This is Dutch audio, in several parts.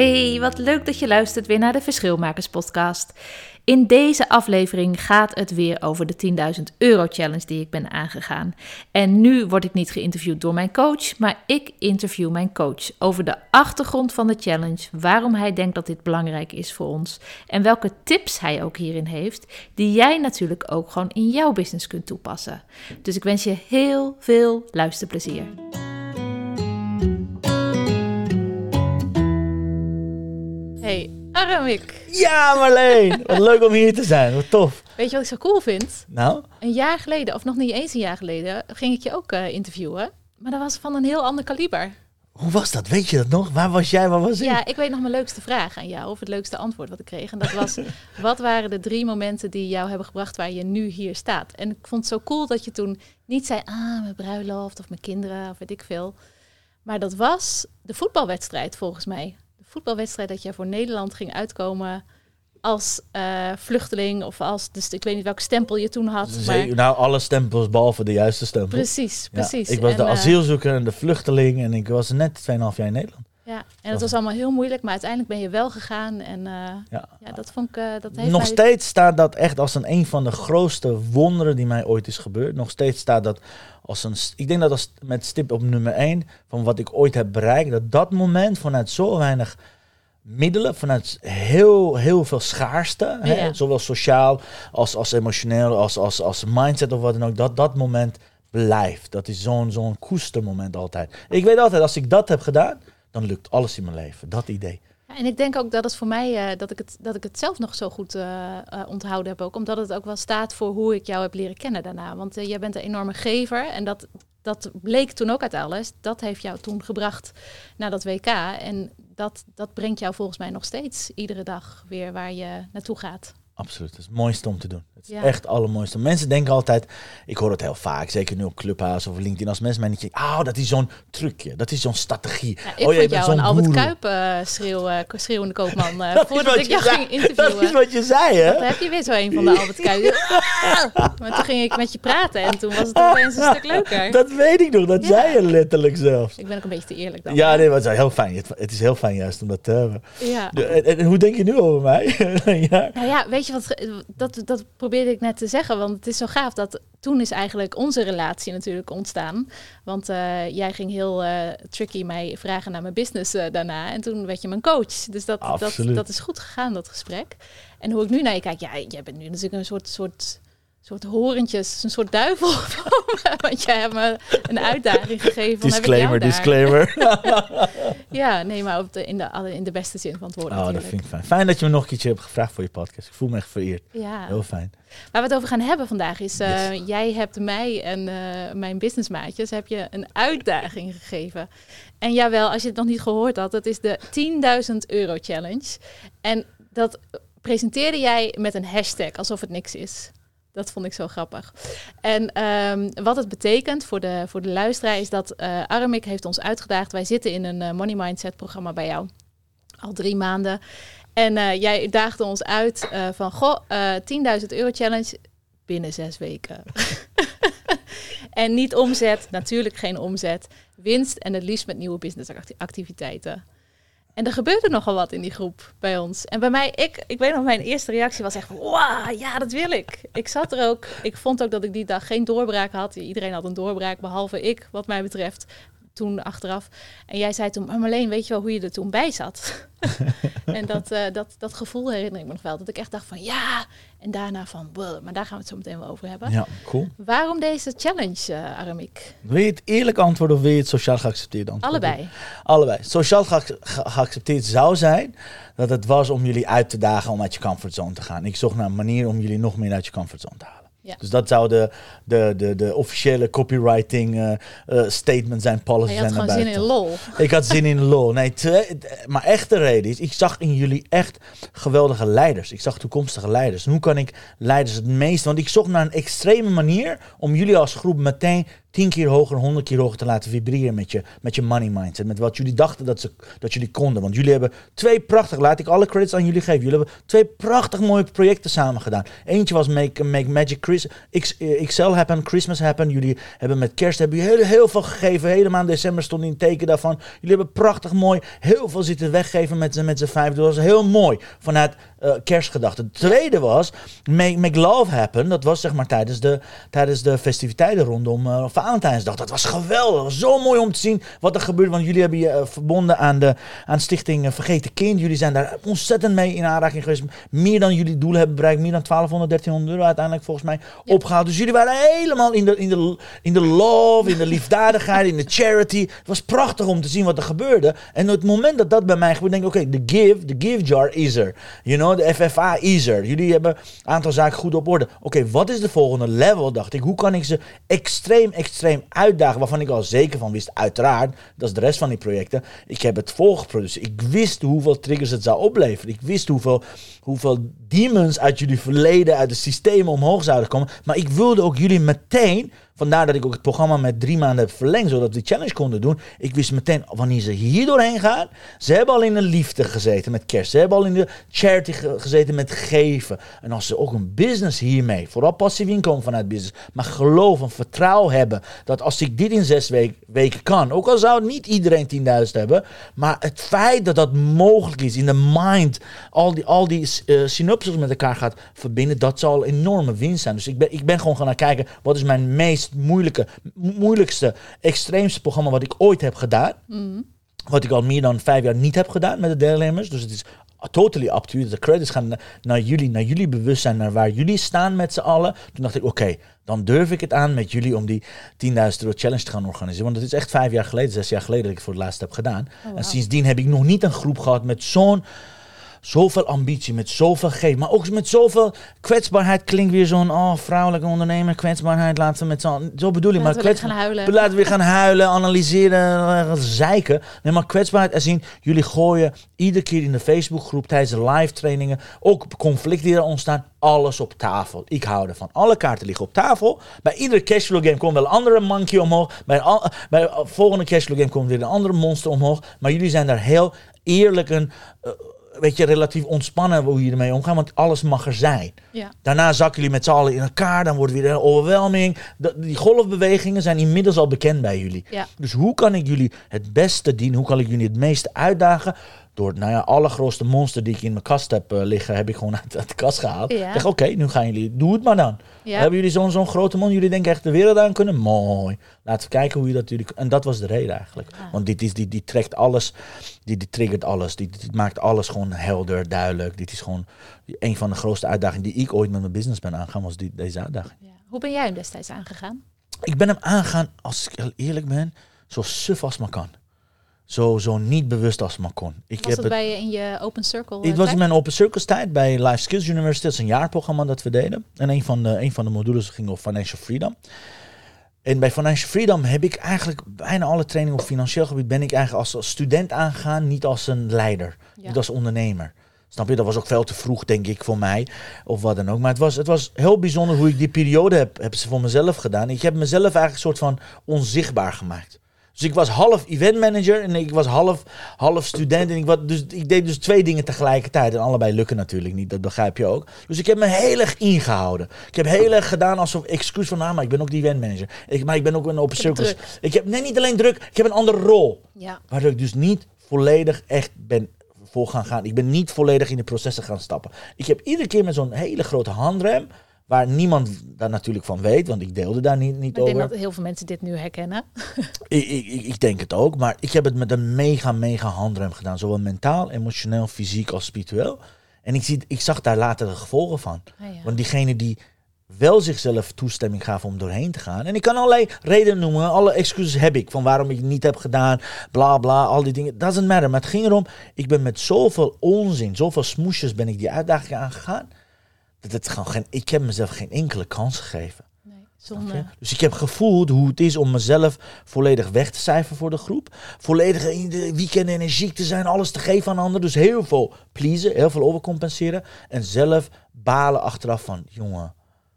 Hey, wat leuk dat je luistert weer naar de Verschilmakers podcast. In deze aflevering gaat het weer over de 10.000 euro challenge die ik ben aangegaan. En nu word ik niet geïnterviewd door mijn coach, maar ik interview mijn coach over de achtergrond van de challenge, waarom hij denkt dat dit belangrijk is voor ons en welke tips hij ook hierin heeft, die jij natuurlijk ook gewoon in jouw business kunt toepassen. Dus ik wens je heel veel luisterplezier. Hey, Aramik. Ja, Marleen. Wat leuk om hier te zijn. Wat tof. Weet je wat ik zo cool vind? Nou? Een jaar geleden, of nog niet eens een jaar geleden, ging ik je ook uh, interviewen. Maar dat was van een heel ander kaliber. Hoe was dat? Weet je dat nog? Waar was jij? Waar was ik? Ja, ik weet nog mijn leukste vraag aan jou, of het leukste antwoord wat ik kreeg. En dat was, wat waren de drie momenten die jou hebben gebracht waar je nu hier staat? En ik vond het zo cool dat je toen niet zei, ah, mijn bruiloft of mijn kinderen of weet ik veel. Maar dat was de voetbalwedstrijd volgens mij voetbalwedstrijd dat je voor Nederland ging uitkomen als uh, vluchteling of als, dus ik weet niet welke stempel je toen had. Maar... Nou, alle stempels behalve de juiste stempel. Precies, precies. ik was de uh, asielzoeker en de vluchteling en ik was net 2,5 jaar in Nederland. Ja, en het was allemaal heel moeilijk, maar uiteindelijk ben je wel gegaan. En uh, ja. ja. dat vond ik. dat heeft Nog steeds staat dat echt als een, een van de grootste wonderen die mij ooit is gebeurd. Nog steeds staat dat als een. Ik denk dat als met stip op nummer 1 van wat ik ooit heb bereikt, dat dat moment vanuit zo weinig middelen, vanuit heel, heel veel schaarste, ja. hè, zowel sociaal als, als emotioneel, als, als, als mindset of wat dan ook, dat dat moment blijft. Dat is zo'n zo'n koestermoment altijd. Ik weet altijd, als ik dat heb gedaan, dan lukt alles in mijn leven. Dat idee. En ik denk ook dat het voor mij, uh, dat, ik het, dat ik het zelf nog zo goed uh, uh, onthouden heb ook. Omdat het ook wel staat voor hoe ik jou heb leren kennen daarna. Want jij bent een enorme gever en dat, dat bleek toen ook uit alles. Dat heeft jou toen gebracht naar dat WK. En dat, dat brengt jou volgens mij nog steeds iedere dag weer waar je naartoe gaat. Absoluut, het is het mooiste om te doen. Het is ja. echt het allermooiste. Mensen denken altijd, ik hoor het heel vaak, zeker nu op Clubhouse of LinkedIn, als mensen mij niet oh, dat is zo'n trucje, dat is zo'n strategie. Ja, ik oh, jou een Albert Kuip uh, schreeuw, uh, schreeuwende koopman uh, voordat ik jou zei. ging interviewen. Dat is wat je zei, hè? Heb je weer zo een van de Albert Kuip. maar toen ging ik met je praten en toen was het opeens een stuk leuker. Dat weet ik nog, dat ja. zei je letterlijk zelfs. Ik ben ook een beetje te eerlijk dan. Ja, nee, maar het is heel fijn. Het, het is heel fijn juist om dat te hebben. Ja. En, en, hoe denk je nu over mij? ja. Nou ja, weet je wat, dat, dat probeerde ik net te zeggen, want het is zo gaaf dat toen is eigenlijk onze relatie natuurlijk ontstaan. Want uh, jij ging heel uh, tricky mij vragen naar mijn business uh, daarna. En toen werd je mijn coach. Dus dat, dat, dat is goed gegaan, dat gesprek. En hoe ik nu naar je kijk, ja, jij bent nu natuurlijk een soort, soort, soort horentjes, een soort duivel. Want jij hebt me een uitdaging gegeven. Disclaimer, disclaimer. ja, nee, maar op de, in, de, in de beste zin van het woord. Oh, dat vind ik fijn. Fijn dat je me nog een keertje hebt gevraagd voor je podcast. Ik voel me echt vereerd. Ja. Heel fijn. Waar we het over gaan hebben vandaag is, uh, yes. jij hebt mij en uh, mijn businessmaatjes heb je een uitdaging gegeven. En jawel, als je het nog niet gehoord had, dat is de 10.000 euro challenge. En dat presenteerde jij met een hashtag, alsof het niks is. Dat vond ik zo grappig. En um, wat het betekent voor de, voor de luisteraar is dat uh, Armik heeft ons uitgedaagd. Wij zitten in een uh, Money Mindset programma bij jou. Al drie maanden. En uh, jij daagde ons uit van, goh, 10.000 euro challenge binnen zes weken. en niet omzet, natuurlijk geen omzet. Winst en het liefst met nieuwe businessactiviteiten. En er gebeurde nogal wat in die groep bij ons. En bij mij, ik, ik weet nog, mijn eerste reactie was echt van, wow, ja, dat wil ik. Ik zat er ook, ik vond ook dat ik die dag geen doorbraak had. Iedereen had een doorbraak, behalve ik, wat mij betreft, toen achteraf. En jij zei toen, maar Marleen, weet je wel hoe je er toen bij zat? en dat, uh, dat, dat gevoel herinner ik me nog wel. Dat ik echt dacht van, ja, en daarna van, maar daar gaan we het zo meteen wel over hebben. Ja, cool. Waarom deze challenge, uh, Aramik? Wil je het eerlijk antwoorden of wil je het sociaal geaccepteerd antwoorden? Allebei. Allebei. Sociaal ge ge geaccepteerd zou zijn dat het was om jullie uit te dagen om uit je comfortzone te gaan. Ik zocht naar een manier om jullie nog meer uit je comfortzone te halen. Ja. Dus dat zou de, de, de, de officiële copywriting eh, eh, statement zijn, policy had zijn naar gewoon zin in lol. Ik had zin in lol. Nee, twee, maar echte reden is, ik zag in jullie echt geweldige leiders. Ik zag toekomstige leiders. En hoe kan ik leiders het meest... Want ik zocht naar een extreme manier om jullie als groep meteen tien keer hoger, honderd keer hoger te laten vibreren met je, met je money mindset. Met wat jullie dachten dat, ze, dat jullie konden. Want jullie hebben twee prachtig, laat ik alle credits aan jullie geven. Jullie hebben twee prachtig mooie projecten samen gedaan. Eentje was Make, Make Magic Chris, X, eh, XL Happen, Christmas Happen. Jullie hebben met kerst hebben jullie heel, heel veel gegeven. Helemaal in december stond in teken daarvan. Jullie hebben prachtig mooi heel veel zitten weggeven met met z'n vijf. Dat was heel mooi vanuit eh, kerstgedachte. Het tweede was Make, Make Love Happen. Dat was zeg maar tijdens de, tijdens de festiviteiten rondom eh, Valentijnsdag. Dat was geweldig. Dat was zo mooi om te zien wat er gebeurt. Want jullie hebben je eh, verbonden aan de aan Stichting eh, Vergeten Kind. Jullie zijn daar ontzettend mee in aanraking geweest. Meer dan jullie doelen hebben bereikt. Meer dan 1200, 1300 euro uiteindelijk volgens mij opgehaald. Dus jullie waren helemaal in de, in, de, in de love, in de liefdadigheid, in de charity. Het was prachtig om te zien wat er gebeurde. En op het moment dat dat bij mij gebeurde, denk ik, oké, de give, de give jar is er. You know, de FFA is er. Jullie hebben een aantal zaken goed op orde. Oké, wat is de volgende level, dacht ik. Hoe kan ik ze extreem, extreem uitdagen, waarvan ik al zeker van wist, uiteraard, dat is de rest van die projecten. Ik heb het volgeproduceerd. Ik wist hoeveel triggers het zou opleveren. Ik wist hoeveel, hoeveel demons uit jullie verleden, uit de systemen omhoog zouden komen. Maar ik wilde ook jullie meteen Vandaar dat ik ook het programma met drie maanden heb verlengd, zodat we die challenge konden doen. Ik wist meteen, wanneer ze hier doorheen gaan, ze hebben al in de liefde gezeten met kerst. Ze hebben al in de charity ge- gezeten met geven. En als ze ook een business hiermee, vooral passief inkomen vanuit business, maar geloof en vertrouwen hebben, dat als ik dit in zes week- weken kan, ook al zou niet iedereen 10.000 hebben, maar het feit dat dat mogelijk is in de mind, al die, al die eh, synapses met elkaar gaat verbinden, dat zal enorme winst zijn. Dus ik ben, ik ben gewoon gaan kijken, wat is mijn meest moeilijke, mo- moeilijkste, extreemste programma wat ik ooit heb gedaan. Wat ik al meer dan vijf jaar niet heb gedaan met de deelnemers. Dus het is totally up to you. De credits gaan na- naar jullie, naar jullie bewustzijn, naar waar jullie staan met z'n allen. Toen dacht ik, oké, dan durf ik het aan met jullie om die 10.000 euro challenge te gaan organiseren. Want het is echt vijf jaar geleden, zes jaar geleden dat ik het voor het laatst heb gedaan. En sindsdien heb ik nog niet een groep gehad met zo'n zoveel ambitie, met zoveel geven, maar ook met zoveel kwetsbaarheid. Klinkt weer zo'n oh, vrouwelijke ondernemer, kwetsbaarheid, laten we met z'n Zo bedoel ik, maar Laten we kwets- gaan huilen. Laten we weer gaan huilen, analyseren, eh, zeiken. Nee, maar kwetsbaarheid en zien. Jullie gooien iedere keer in de Facebookgroep tijdens de live trainingen, ook conflicten die er ontstaan, alles op tafel. Ik hou ervan. Alle kaarten liggen op tafel. Bij iedere cashflow game komt wel een andere monkey omhoog. Bij, al, bij de volgende cashflow game komt weer een andere monster omhoog. Maar jullie zijn daar heel eerlijk en eh, weet je, relatief ontspannen hoe je ermee omgaat, want alles mag er zijn. Ja. Daarna zakken jullie met z'n allen in elkaar, dan wordt weer een overwhelming. Die golfbewegingen zijn inmiddels al bekend bij jullie. Ja. Dus hoe kan ik jullie het beste dienen? Hoe kan ik jullie het meeste uitdagen? Door, nou ja, allergrootste monster die ik in mijn kast heb eh, liggen, heb ik gewoon uit, uit de kast gehaald. Ja. Ik dacht, oké, nu gaan jullie, doe het maar dan. Ja. Hebben jullie zo'n zo'n grote mond? Jullie denken echt de wereld aan kunnen? Mooi. Laten we kijken hoe je dat jullie... En dat was de reden eigenlijk. Want dit is, die, die trekt alles, die, die triggert alles. Die, die maakt alles gewoon helder, duidelijk. Dit is gewoon een van de grootste uitdagingen die ik ooit met mijn business ben aangaan, was die, deze uitdaging. Ja. Hoe ben jij hem destijds aangegaan? Ik ben hem aangaan, als ik heel eerlijk ben, zo suf als maar kan. Zo, zo niet bewust als maar kon. Ik Was heb dat het, bij je in je open circle? eh, het was in mijn Open Circles tijd bij Life Skills University. Dat is een jaarprogramma dat we deden. En een van de, een van de modules ging over financial freedom. En bij Financial Freedom heb ik eigenlijk bijna alle trainingen op financieel gebied ben ik eigenlijk als, als student aangegaan, niet als een leider, Ja. niet als ondernemer. Snap je? Dat was ook veel te vroeg, denk ik, voor mij. Of wat dan ook. Maar het was, het was heel bijzonder hoe ik die periode heb, heb ze voor mezelf gedaan. Ik heb mezelf eigenlijk een soort van onzichtbaar gemaakt. Dus ik was half event manager en ik was half, half student. En ik, was, dus, ik deed dus twee dingen tegelijkertijd. En allebei lukken natuurlijk niet, dat begrijp je ook. Dus ik heb me heel erg ingehouden. Ik heb heel erg gedaan alsof excuus van, maar ik ben ook die event manager. Ik, maar ik ben ook een open circles. Ik heb, nee, niet alleen druk, ik heb een andere rol. Ja. Waardoor ik dus niet volledig echt ben voor gaan gaan. Ik ben niet volledig in de processen gaan stappen. Ik heb iedere keer met zo'n hele grote handrem, waar niemand daar natuurlijk van weet, want ik deelde daar niet, niet Ik denk over. dat heel veel mensen dit nu herkennen. Ik, ik, ik, ik denk het ook, maar ik heb het met een mega, mega handrem gedaan. Zowel mentaal, emotioneel, fysiek als spiritueel. En ik, zie, ik zag daar later de gevolgen van. Ah, ja. Want diegene die wel zichzelf toestemming gaven om doorheen te gaan. En ik kan allerlei redenen noemen, alle excuses heb ik van waarom ik het niet heb gedaan, bla bla, al die dingen. Doesn't matter. Maar het ging erom, ik ben met zoveel onzin, zoveel smoesjes ben ik die uitdaging aangegaan. Dat het gewoon geen, ik heb mezelf geen enkele kans gegeven. Zonde. Dus ik heb gevoeld hoe het is om mezelf volledig weg te cijferen voor de groep. Volledig in de weekend energiek te zijn, alles te geven aan anderen. Dus heel veel pleasen, heel veel overcompenseren. En zelf balen achteraf van, jongen,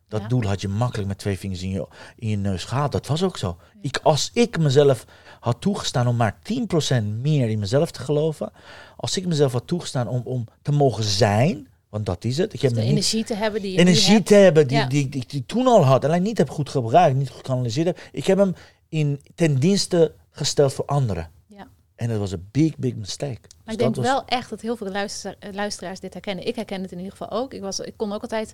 dat Ja. doel had je makkelijk met twee vingers in je, in je neus gehaald. Dat was ook zo. Ik, als ik mezelf had toegestaan om maar 10% meer in mezelf te geloven. Als ik mezelf had toegestaan om, om te mogen zijn, want dat is het. Ik heb De niet energie te hebben die je energie hebt. te hebben die, Ja. die, die, die ik toen al had. Alleen niet heb goed gebruikt, niet goed gekanaliseerd heb. Ik heb hem in, ten dienste gesteld voor anderen. Ja. En dat was een big, big mistake. Dus Maar ik dat denk was, wel echt dat heel veel luister- eh, luisteraars dit herkennen. Ik herken het in ieder geval ook. Ik, was, ik kon ook altijd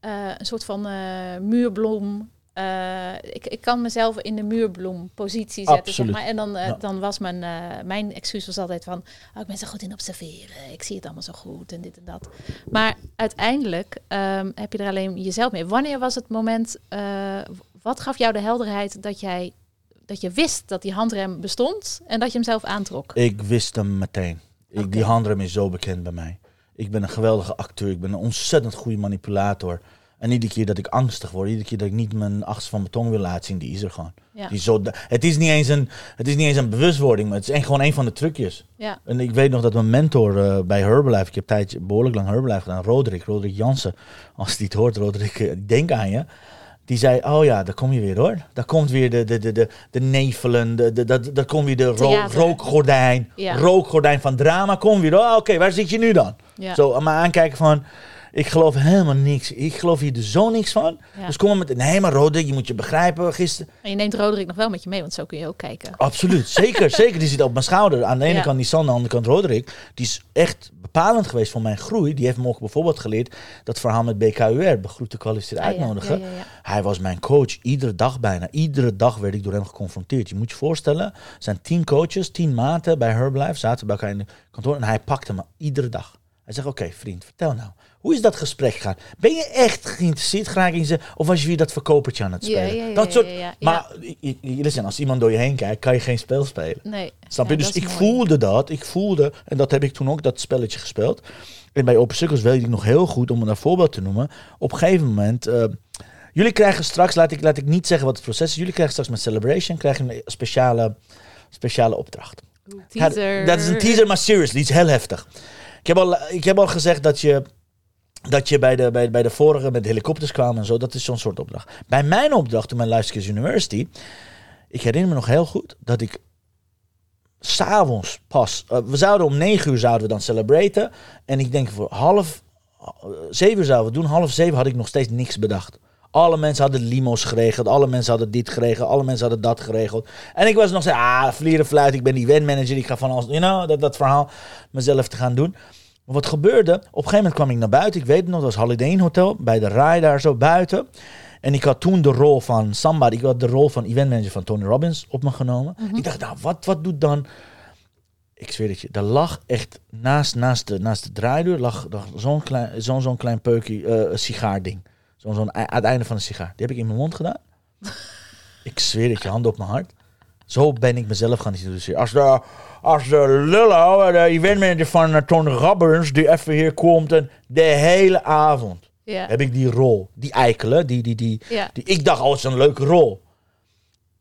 eh, een soort van eh, muurbloem. Eh, ik, ik kan mezelf in de muurbloempositie zetten. Zeg maar. En dan, eh, Ja. dan was mijn, eh, mijn excuus was altijd van... Oh, ik ben zo goed in observeren. Ik zie het allemaal zo goed en dit en dat. Maar uiteindelijk ehm, heb je er alleen jezelf mee. Wanneer was het moment... wat gaf jou de helderheid dat jij... Dat je wist dat die handrem bestond en dat je hem zelf aantrok. Ik wist hem meteen. Ik. Die handrem is zo bekend bij mij. Ik ben een geweldige acteur. Ik ben een ontzettend goede manipulator. En iedere keer dat ik angstig word, iedere keer dat ik niet mijn achtste van beton wil laten zien, die is er gewoon. Ja. Die is zo, het, is niet eens een, het is niet eens een bewustwording, maar het is echt gewoon een van de trucjes. Ja. En ik weet nog dat mijn mentor eh, bij Herbalife, ik heb tijdje behoorlijk lang Herbalife gedaan, Roderick, Roderick Jansen. Als hij het hoort, Roderick, eh, ik denk aan je. Die zei, oh ja, daar kom je weer hoor. Daar komt weer de, de, de, de, de nevelen, de, de, dat- daar komt weer de ro Theater. rookgordijn. Ja. Rookgordijn van drama, kom weer. Oh, oké, waar zit je nu dan? Zo me aankijken van, ik geloof helemaal niks. Ik geloof hier dus zo niks van. Ja. Dus kom maar met, nee maar Roderick, je moet je begrijpen, gisteren. En je neemt Roderick nog wel met je mee, want zo kun je ook kijken. Absoluut, zeker, zeker. Die zit op mijn schouder. Aan de ene Ja. kant Nissan, aan de andere kant Roderick. Die is echt bepalend geweest voor mijn groei. Die heeft me ook bijvoorbeeld geleerd dat verhaal met BKUR, begroete kwalificeerd Ah, uitnodigen. ja. Hij was mijn coach iedere dag bijna. Iedere dag werd ik door hem geconfronteerd. Je moet je voorstellen, er zijn tien coaches, tien maten bij Herbalife, zaten bij elkaar in het kantoor en hij pakte me iedere dag. Hij zegt, oké vriend, vertel nou. Hoe is dat gesprek gegaan? Ben je echt geïnteresseerd graag in ze? Of was je weer dat verkopertje aan het spelen? ja, ja, dat soort. Maar listen, als iemand door je heen kijkt, kan je geen spel spelen. Nee. Snap je? Dus ik mooi. voelde dat. Ik voelde, en dat heb ik toen ook, dat spelletje gespeeld. En bij Open Circles weet ik nog heel goed, om een voorbeeld te noemen. Op een gegeven moment... eh, jullie krijgen straks, laat ik, laat ik niet zeggen wat het proces is. Jullie krijgen straks met Celebration krijgen een speciale, speciale opdracht. Teaser. dat is een teaser, maar seriously, iets heel heftig. Ik heb al, ik heb al gezegd dat je, dat je bij, de, bij, bij de vorige met helikopters kwam en zo. Dat is zo'n soort opdracht. Bij mijn opdracht, toen mijn Luisterkers University... Ik herinner me nog heel goed dat ik s'avonds pas... eh, we zouden om negen uur zouden we dan celebraten. En ik denk voor half... eh, zeven zouden we doen. Half zeven had ik nog steeds niks bedacht. Alle mensen hadden limo's geregeld. Alle mensen hadden dit geregeld. Alle mensen hadden dat geregeld. En ik was nog steeds... Ah, vlieren fluit. Ik ben event manager. Ik ga van alles... You know, dat, dat verhaal mezelf te gaan doen. Maar wat gebeurde? Op een gegeven moment kwam ik naar buiten. Ik weet het nog, dat was Holiday Inn Hotel. Bij de RAI daar zo buiten. En ik had toen de rol van somebody. Ik had de rol van event manager van Tony Robbins op me genomen. Ik dacht, nou, wat, wat doet dan... Ik zweer het je, daar lag echt naast, naast, de, naast de draaideur lag, lag zo'n klein, zo'n zo'n klein peukje eh sigaarding. Zo'n zo'n ei- aan het einde van een sigaar. Die heb ik in mijn mond gedaan. ik zweer het je, hand op mijn hart. Zo ben ik mezelf gaan introduceren. Als de, als de lullo, de eventmanager van uh, Tony Robbins, die even hier komt en de hele avond Ja. heb ik die rol, die eikelen, die, die, die, Ja. die, ik dacht, oh, het is een leuke rol.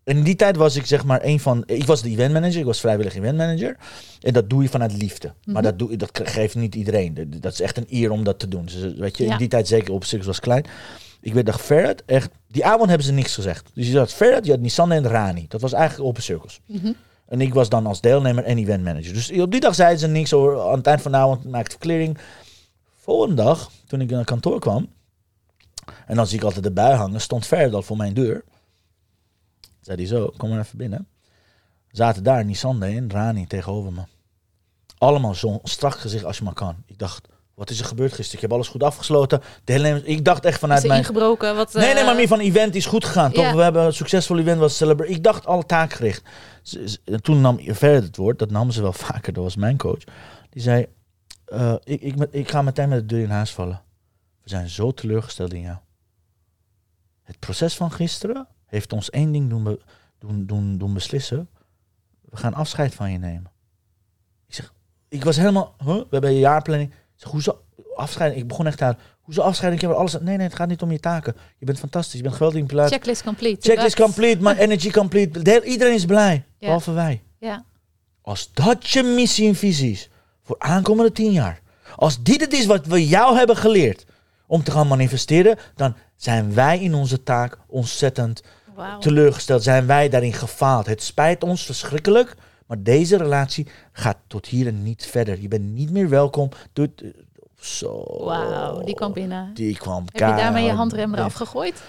In die tijd was ik zeg maar een van, ik was de event manager, ik was vrijwillig event manager. En dat doe je vanuit liefde. Maar dat, doe, dat geeft niet iedereen. Dat- Dat is echt een eer om dat te doen. Dus, weet je, Ja. in die tijd zeker op zich was klein. Ik werd dacht Ferret, echt, die avond hebben ze niks gezegd. Dus je had Ferret, je had Nissan en Rani. Dat was eigenlijk open circles. En ik was dan als deelnemer en event manager. Dus op die dag zeiden ze niks over. Aan het eind van de avond maakte ik verklaring. Volgende dag, toen ik naar kantoor kwam, en dan zie ik altijd de bui hangen, stond Ferret al voor mijn deur. Zei hij zo, kom maar even binnen. Zaten daar Nissan en Rani tegenover me. Allemaal zo'n strak gezicht als je maar kan. Ik dacht, wat is er gebeurd gisteren? Ik heb alles goed afgesloten. De hele, ik dacht echt Is vanuit er mijn... ingebroken? Wat, Nee, nee, eh, maar meer van event is goed gegaan. Toch, we hebben een succesvol event was celebrate. Ik dacht alle taakgericht. Toen nam verder het woord, dat nam ze wel vaker, dat was mijn coach. Die zei, eh, ik, ik, ik ga meteen met de deur in huis vallen. We zijn zo teleurgesteld in jou. Het proces van gisteren heeft ons één ding doen, doen, doen, doen beslissen. We gaan afscheid van je nemen. Ik zeg, ik was helemaal, huh? we hebben een jaarplanning. Ik zeg, hoezo? afscheiding. Ik begon echt aan, hoezo afscheiding? Ik heb alles. Nee, nee, het gaat niet om je taken. Je bent fantastisch. Je bent geweldig in pilaat. Checklist complete. Checklist complete, my energy complete. Iedereen is blij, behalve wij. Ja, Als dat je missie en visie is voor aankomende tien jaar. Als dit het is wat we jou hebben geleerd om te gaan manifesteren, dan zijn wij in onze taak ontzettend wauw. teleurgesteld. Zijn wij daarin gefaald. Het spijt ons verschrikkelijk, maar deze relatie gaat tot hier en niet verder. Je bent niet meer welkom. Doe het- Zo. Wauw, die kwam binnen. Die kwam Heb je daarmee je handrem eraf gegooid?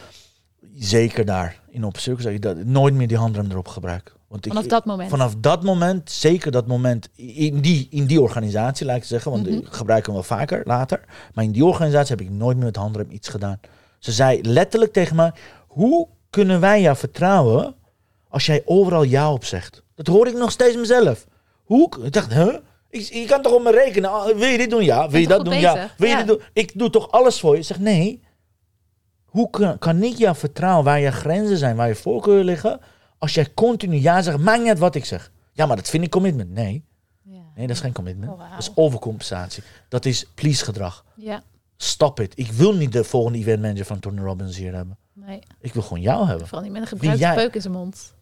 Zeker daar. In op circus. Ik dat, nooit meer die handrem erop gebruiken. Want ik, Vanaf dat moment? Vanaf dat moment, zeker dat moment, in die, in die organisatie, laat ik zeggen, want Mhm. ik gebruik hem wel vaker later. Maar in die organisatie heb ik nooit meer met handrem iets gedaan. Ze zei letterlijk tegen mij: Hoe kunnen wij jou vertrouwen als jij overal ja op zegt? Dat hoor ik nog steeds mezelf. Hoe? Ik dacht, huh? Ik, je kan toch op me rekenen? Ah, Wil je dit doen? Ja. Wil je dat doen? Ja. Wil je Ja. dit doen? Ik doe toch alles voor je? Ik zeg nee. Hoe kan, kan ik jou vertrouwen waar je grenzen zijn, waar je voorkeuren liggen, als jij continu ja zegt, maakt niet uit wat ik zeg. Ja, maar dat vind ik commitment. Nee, Ja. nee dat is geen commitment. Oh. Dat is overcompensatie. Dat is please gedrag. ja, Stop it. Ik wil niet de volgende event manager van Tony Robbins hier hebben. Nee. Ik wil gewoon jou hebben. Vooral niet met een gebruikte jij- peuk in zijn mond.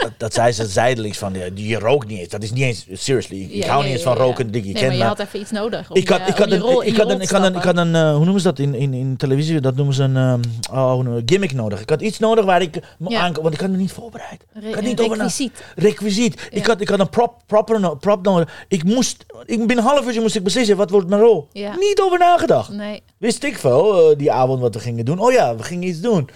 Dat, dat zei ze zijdelings van, ja, die rookt niet eens. Dat is niet eens, seriously. Ik, ik hou niet eens van roken. Je Nee, kent maar je had even iets nodig om, Ik had, je- ik had je een, rol, ik je had een, ik had een, ik had een, hoe noemen ze dat in, in, in televisie? Dat noemen ze een, ehm, oh, gimmick nodig. Ik had iets nodig waar ik me aan, want ik had me niet voorbereid. Re- ik had niet over na- requisiet. Requisiet. Ik, had, ik had een prop, proper, no- prop nodig. Ik moest, ik, binnen een half uurtje moest ik beslissen, wat wordt mijn rol? Niet over nagedacht. Nee, Wist ik veel, eh, die avond wat we gingen doen. Oh ja, we gingen iets doen.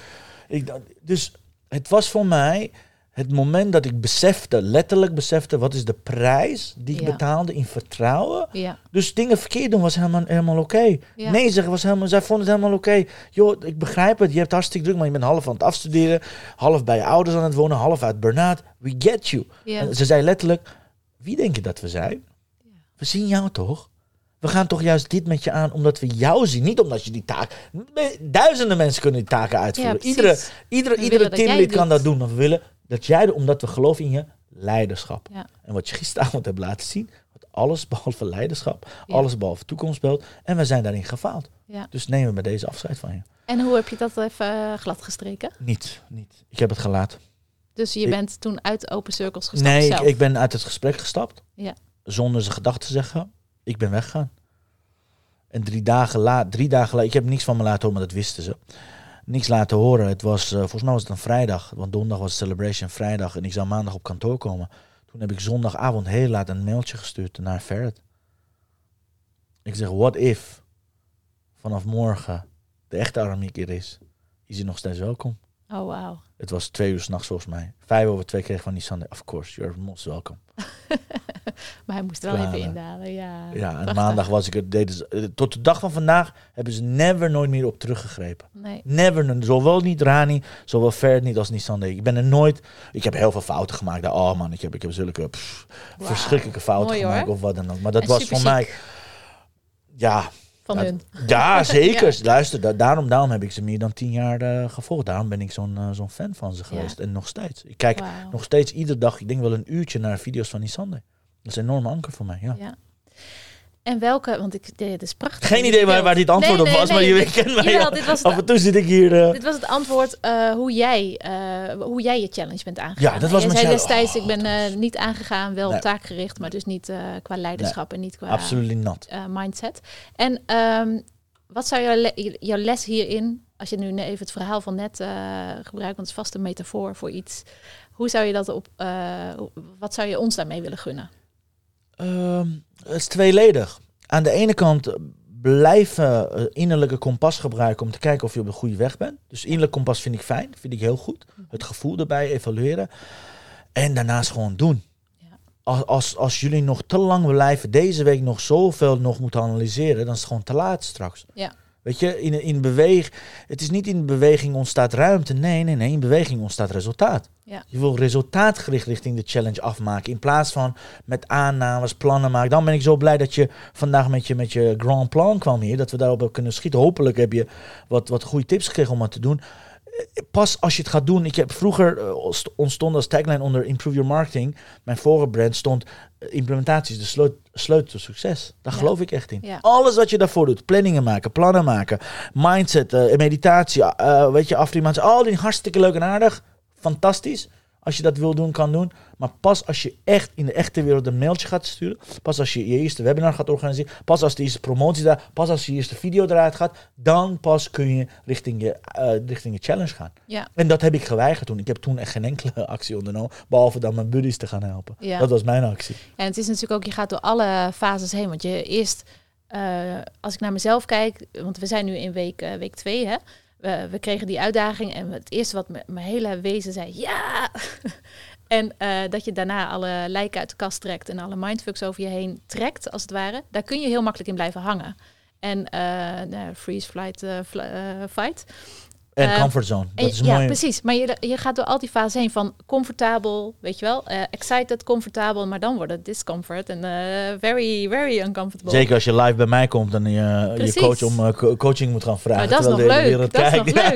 Ik, dus het was voor mij het moment dat ik besefte, letterlijk besefte, wat is de prijs die ik Ja. betaalde in vertrouwen. ja. Dus dingen verkeerd doen was helemaal, helemaal oké. Ja. Nee zeggen was helemaal, zij vonden het helemaal oké. Joh, ik begrijp het, je hebt hartstikke druk, maar je bent half aan het afstuderen, half bij je ouders aan het wonen, half uit burn-out. We get you. En ze zei letterlijk, wie denk je dat we zijn? We zien jou toch? We gaan toch juist dit met je aan omdat we jou zien. Niet omdat je die taak... Duizenden mensen kunnen die taken uitvoeren. Iedere iedere, iedere teamlid kan dat doen. Maar we willen dat jij, omdat we geloven in je leiderschap. Ja. En wat je gisteravond hebt laten zien, wat alles behalve leiderschap, Ja. alles behalve toekomstbeeld. En we zijn daarin gefaald. Ja. Dus nemen we deze afscheid van je. En hoe heb je dat even eh, glad gestreken? Niet, niet. Ik heb het gelaten. Dus je Ik- bent toen uit Open Circles gestapt Nee, ik, zelf? ik ben uit het gesprek gestapt. Ja. Zonder zijn gedachten te zeggen. Ik ben weggegaan. En drie dagen later, drie dagen later, ik heb niks van me laten horen, maar dat wisten ze. Niks laten horen. Het was, eh, volgens mij was het een vrijdag, want donderdag was celebration vrijdag en ik zou maandag op kantoor komen. Toen heb ik zondagavond heel laat een mailtje gestuurd naar Ferret. Ik zeg, what if vanaf morgen de echte Aramiek er is? Is hij nog steeds welkom? Oh, wauw. Het was twee uur s'nachts volgens mij. Vijf over twee kreeg van Sunday. Of course, you're most welcome. Maar hij moest er wel even indalen, ja. Ja, en maandag was ik het. Deden ze, eh, tot de dag van vandaag hebben ze never nooit meer op teruggegrepen. Nee. Never, zowel niet Rani, zowel Fer niet als niet Sunday. Ik ben er nooit. Ik heb heel veel fouten gemaakt. Daar. Oh man, ik heb, ik heb zulke pff, verschrikkelijke fouten Mooi, gemaakt hoor. of wat dan ook. Maar dat En was voor mij. Ja, Van Ja, hun. ja zeker. Ja. Luister, da- daarom, daarom heb ik ze meer dan tien jaar eh, gevolgd. Daarom ben ik zo'n eh, zo'n fan van ze geweest. En nog steeds. Ik kijk nog steeds iedere dag, ik denk wel een uurtje naar video's van die Sunday. Dat is een enorme anker voor mij. Ja. Ja. En welke, want ik, dit is prachtig. Geen idee waar, waar dit antwoord Nee, op was, nee, maar je dit- kent mij. jawel, dit was het- Af en toe zit ik hier. eh, Dit was het antwoord eh, hoe, jij, eh, hoe jij je challenge bent aangegaan. Ja, dat was je mijn challenge. destijds, Oh, ik ben was- niet aangegaan, wel taakgericht, maar dus niet qua leiderschap en niet qua Absoluut not. mindset. En ehm, wat zou jouw, le- jouw les hierin, als je nu even het verhaal van net gebruikt, want het is vast een metafoor voor iets. Hoe zou je dat op, wat zou je ons daarmee willen gunnen? Ehm, het is tweeledig. Aan de ene kant blijven eh, innerlijke kompas gebruiken om te kijken of je op de goede weg bent. Dus innerlijk kompas vind ik fijn, vind ik heel goed. Het gevoel erbij evalueren. En daarnaast gewoon doen. Ja. Als, als, als jullie nog te lang blijven deze week nog zoveel nog moeten analyseren, dan is het gewoon te laat straks. Ja. Weet je, in, in beweeg, het is niet in beweging ontstaat ruimte. Nee, nee, nee, in beweging ontstaat resultaat. Ja. Je wil resultaatgericht richting de challenge afmaken. In plaats van met aannames, plannen maken. Dan ben ik zo blij dat je vandaag met je, met je grand plan kwam hier. Dat we daarop hebben kunnen schieten. Hopelijk heb je wat, wat goede tips gekregen om wat te doen. Pas als je het gaat doen. Ik heb vroeger st- ontstond als tagline onder Improve Your Marketing. Mijn vorige brand stond eh, implementatie is de sleut- sleutel tot succes. Daar Ja. geloof ik echt in. Ja. Alles wat je daarvoor doet, planningen maken, plannen maken, mindset, eh, meditatie, weet je, affirmatie, al die hartstikke leuk en aardig, fantastisch. Als je dat wil doen, kan doen. Maar pas als je echt in de echte wereld een mailtje gaat sturen. Pas als je je eerste webinar gaat organiseren. Pas als de eerste promotie daar. Pas als je eerste video eruit gaat. Dan pas kun je richting je, eh, richting je challenge gaan. Ja. En dat heb ik geweigerd toen. Ik heb toen echt geen enkele actie ondernomen. Behalve dan mijn buddies te gaan helpen. Ja. Dat was mijn actie. En het is natuurlijk ook, je gaat door alle fases heen. Want je eerst, eh, als ik naar mezelf kijk, want we zijn nu in week, eh, week twee, hè. We, we kregen die uitdaging en het eerste wat mijn hele wezen zei, ja! en eh, dat je daarna alle lijken uit de kast trekt en alle mindfucks over je heen trekt, als het ware. Daar kun je heel makkelijk in blijven hangen. En eh, nou, freeze, flight, fl- eh, fight. En Eh, comfortzone. En Dat is ja, mooi. precies. Maar je, je gaat door al die fases heen van comfortabel, weet je wel, eh, excited, comfortabel, maar dan wordt het discomfort en eh, very, very uncomfortable. Zeker als je live bij mij komt en je, je coach om co- coaching moet gaan vragen. Maar dat is nog leuk. Dat is nog leuk.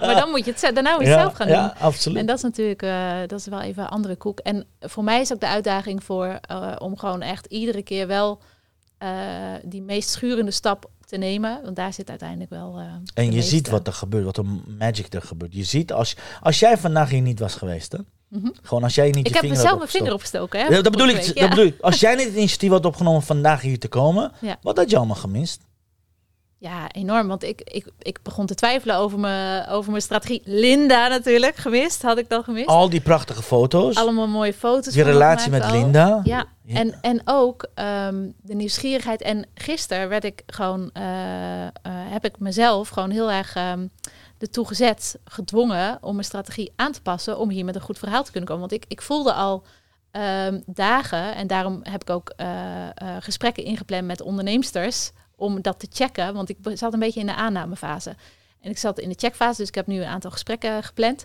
maar dan moet je het daarna moet je ja, zelf gaan doen. Ja, absoluut. En dat is natuurlijk, dat is wel even een andere koek. En voor mij is ook de uitdaging voor om gewoon echt iedere keer wel die meest schurende stap te nemen. Want daar zit uiteindelijk wel. eh, En je meeste- ziet wat er gebeurt, wat er magic er gebeurt. Je ziet als, als jij vandaag hier niet was geweest, hè? Mhm. Gewoon als jij niet Ik heb mezelf mijn vinger opgestoken. Hè, Ja, dat bedoel ik. Dat bedoel ik. Als jij niet het initiatief had opgenomen vandaag hier te komen, Ja. wat had je allemaal gemist? Ja, enorm. Want ik, ik, ik begon te twijfelen over mijn, over mijn strategie. Linda natuurlijk, gemist. Had ik dan gemist. Al die prachtige foto's, Allemaal mooie foto's. je relatie met al. Linda. Ja, Ja. En, en ook ehm, de nieuwsgierigheid. En gisteren werd ik gewoon, eh, eh, heb ik mezelf gewoon heel erg ehm ertoe gezet, gedwongen om mijn strategie aan te passen om hier met een goed verhaal te kunnen komen. Want ik, ik voelde al ehm, dagen, en daarom heb ik ook eh, gesprekken ingepland met onderneemsters om dat te checken. Want ik zat een beetje in de aannamefase. En ik zat in de checkfase, dus ik heb nu een aantal gesprekken gepland.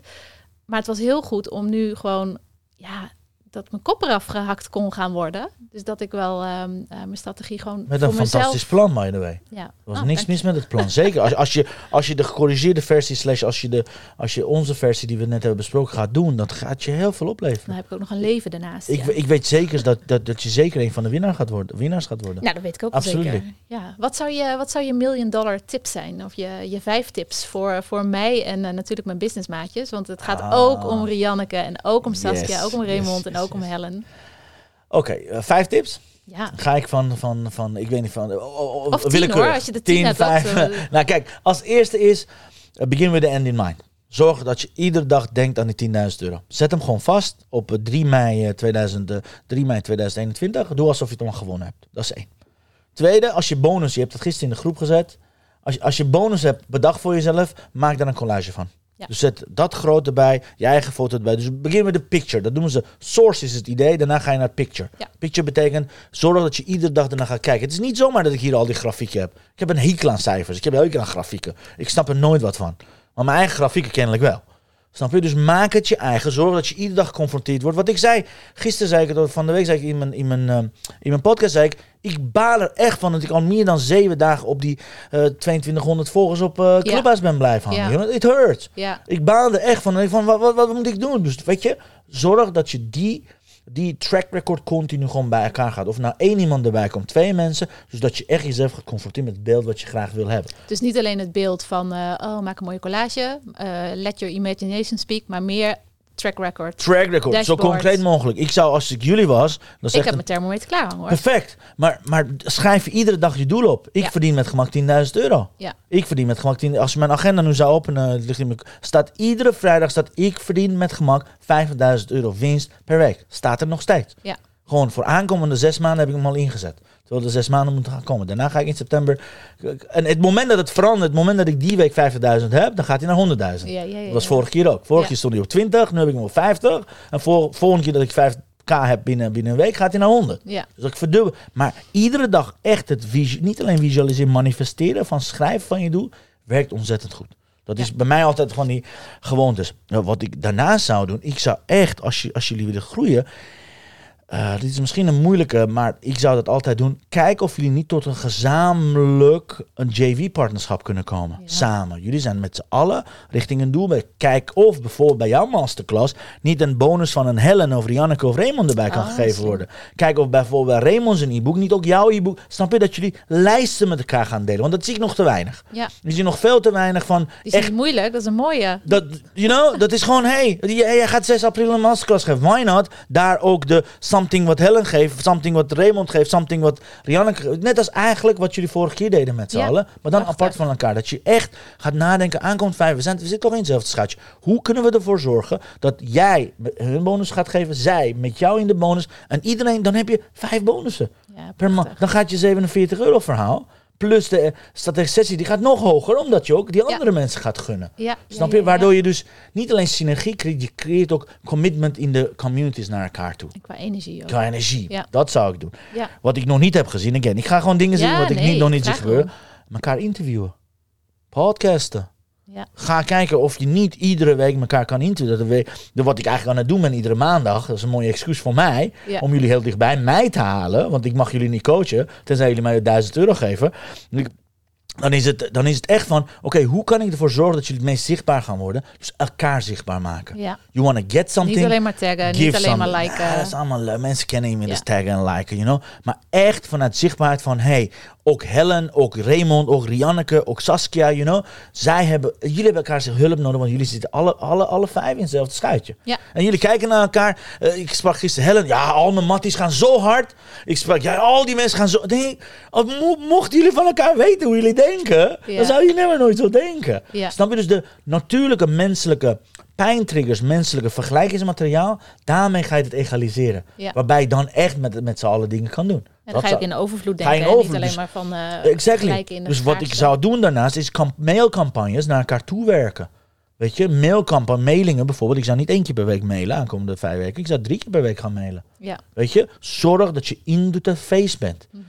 Maar het was heel goed om nu gewoon, ja, dat mijn kop eraf gehakt kon gaan worden. Dus dat ik wel ehm, eh, mijn strategie gewoon Met voor een mezelf... fantastisch plan, by the way. Ja. Er was Oh, niks mis met het plan. Zeker. Als, als, je, als je de gecorrigeerde versie, slash als je, de, als je onze versie die we net hebben besproken gaat doen, dat gaat je heel veel opleveren. Dan heb ik ook nog een leven daarnaast. Ik, ja. ik weet zeker dat, dat, dat je zeker een van de winnaar gaat worden, winnaars gaat worden. Nou, dat weet ik ook Absoluut. zeker. Ja. Wat, zou je, wat zou je million dollar tip zijn? Of je, je vijf tips voor, voor mij en eh, natuurlijk mijn businessmaatjes. Want het gaat Ah. ook om Rianneke en ook om Saskia, Yes, ook om Raymond yes, en yes, ook om. Helen. Oké, eh, vijf tips. Ja, Ga ik van, van, van ik weet niet, van... oh, oh, oh, Of tien, willekeurig. hoor, als je de tien hebt, dat, vijf. eh, nou kijk, als eerste is, eh, begin with the end in mind. Zorg dat je iedere dag denkt aan die 10.000 euro. Zet hem gewoon vast op eh, 3 mei, eh, 2000, eh, 3 mei 2021. Doe alsof je het allemaal gewonnen hebt. Dat is één. Tweede, als je bonus, je hebt het gisteren in de groep gezet. Als je, als je bonus hebt bedacht voor jezelf, maak daar een collage van. Ja. Dus zet dat groot erbij, je eigen foto erbij. Dus begin met de picture. Dat noemen ze source is het idee. Daarna ga je naar picture. Ja. Picture betekent zorg dat je iedere dag ernaar gaat kijken. Het is niet zomaar dat ik hier al die grafieken heb. Ik heb een hekel aan cijfers. Ik heb een hekel aan grafieken. Ik snap er nooit wat van. Maar mijn eigen grafieken kennelijk wel. Snap je? Dus maak het je eigen. Zorg dat je iedere dag geconfronteerd wordt. Wat ik zei, gisteren zei ik het, van de week zei ik in mijn, in mijn, eh, in mijn podcast, zei ik, ik baal er echt van dat ik al meer dan zeven dagen op die eh 2200 volgers op eh Clubhouse ben blijven hangen. Ja. It hurts. ja, Ik baal er echt van. En ik van wat, wat, wat moet ik doen? Dus weet je, zorg dat je die, die track record continu gewoon bij elkaar gaat. Of nou één iemand erbij komt, twee mensen. Dus dat je echt jezelf gaat confronteren met het beeld wat je graag wil hebben. dus niet alleen het beeld van, eh, oh, maak een mooie collage, eh, let your imagination speak, maar meer track record. Track record, Dashboard. zo concreet mogelijk. Ik zou, als ik jullie was, dan Ik heb mijn thermometer klaar hoor. Perfect. Maar, maar schrijf je iedere dag je doel op. Ik Ja. verdien met gemak 10.000 euro. Ja. Ik verdien met gemak 10 Als je mijn agenda nu zou openen, het ligt in mijn, staat iedere vrijdag staat ik verdien met gemak 50.000 euro winst per week. Staat er nog steeds. Ja. Gewoon voor aankomende zes maanden heb ik hem al ingezet. Terwijl de zes maanden moeten gaan komen. Daarna ga ik in september. En het moment dat het verandert, het moment dat ik die week 50.000 heb, dan gaat hij naar 100.000. Ja, ja, ja, Dat was vorige keer ook. Vorige keer stond hij op 20, nu heb ik hem op 50. En voor, volgende keer dat ik 5k heb binnen, binnen een week, gaat hij naar 100. Ja, Dus ik verdubbel. Maar iedere dag echt het niet alleen visualiseren, manifesteren van schrijven van je doel, werkt ontzettend goed. Dat is bij mij altijd gewoon die gewoontes. Nou, wat ik daarna zou doen, ik zou echt, als, je, als jullie willen groeien, eh, dit is misschien een moeilijke, maar ik zou dat altijd doen. Kijk of jullie niet tot een gezamenlijk een JV-partnerschap kunnen komen. Ja. Samen. Jullie zijn met z'n allen richting een doel. Kijk of bijvoorbeeld bij jouw masterclass niet een bonus van een Helen of Rianneke of Raymond erbij kan Ah, gegeven worden. Kijk of bijvoorbeeld bij Raymond zijn e-book niet ook jouw e-book. Snap je dat jullie lijsten met elkaar gaan delen? Want dat zie ik nog te weinig. Ja, Ik zie nog veel te weinig van die is echt moeilijk. Dat is een mooie. dat, you know, dat is gewoon, hey, jij gaat 6 april een masterclass geven. Why not? Daar ook de something wat Helen geeft, something wat Raymond geeft, something wat Rianneke geeft. Net als eigenlijk wat jullie vorige keer deden met z'n Ja, allen. Maar dan apart van elkaar. Dat je echt gaat nadenken, aankomt vijf, we, zijn, we zitten toch in hetzelfde schuitje. Hoe kunnen we ervoor zorgen dat jij hun bonus gaat geven, zij met jou in de bonus. En iedereen, dan heb je vijf bonussen Ja, per maand. prachtig. Dan gaat je 47 euro verhaal. Plus de eh, sessie, die gaat nog hoger, omdat je ook die Ja. andere mensen gaat gunnen. Ja, Snap je? Waardoor je dus niet alleen synergie creëert, je creëert ook commitment in de communities naar elkaar toe. Qua energie ook. Qua energie. Dat zou ik doen. Wat ik nog niet heb gezien, again, ik ga gewoon dingen zien wat ik nee, niet, nog niet zie gebeuren. Elkaar interviewen. Podcasten. Ja. Ga kijken of je niet iedere week elkaar kan interviewen. Dat wat ik eigenlijk aan het doen ben iedere maandag. Dat is een mooie excuus voor mij. Ja. Om jullie heel dichtbij mij te halen. Want ik mag jullie niet coachen. Tenzij jullie mij 1000 euro geven. Dan is, het, dan is het echt van, oké, hoe kan ik ervoor zorgen dat jullie het meest zichtbaar gaan worden? Dus elkaar zichtbaar maken. Ja. You want to get something. Niet alleen maar taggen, niet alleen some- maar liken. Ja, dat is allemaal leuk. Mensen kennen inmiddels Ja. taggen en liken, you know. Maar echt vanuit zichtbaarheid van, hey, ook Helen, ook Raymond, ook Rianneke, ook Saskia, you know. Zij hebben, jullie hebben elkaar zich hulp nodig, want jullie zitten alle, alle, alle vijf in hetzelfde schuitje. Ja. En jullie kijken naar elkaar. Eh, ik sprak gisteren Helen, ja, al mijn matties gaan zo hard. Ik sprak, ja, al die mensen gaan zo. Nee, mo- mochten jullie van elkaar weten hoe jullie denken, Ja. dan zou je never nooit zo denken. Ja. Snap je? Dus de natuurlijke menselijke pijntriggers, menselijke vergelijkingsmateriaal, daarmee ga je het egaliseren. Waarbij je dan echt met, met z'n allen dingen kan doen. En dan ga zou- in overvloed Ga je denken. hè? Niet overvloed, alleen dus- maar van Exactly. gelijken in de Dus wat ik zou doen daarnaast is camp- mailcampagnes naar elkaar toe werken. Weet je, mailcampagne, mailingen bijvoorbeeld. Ik zou niet één keer per week mailen aankomende vijf weken. Ik zou drie keer per week gaan mailen. Ja. Weet je, zorg dat je in de face bent. Mhm.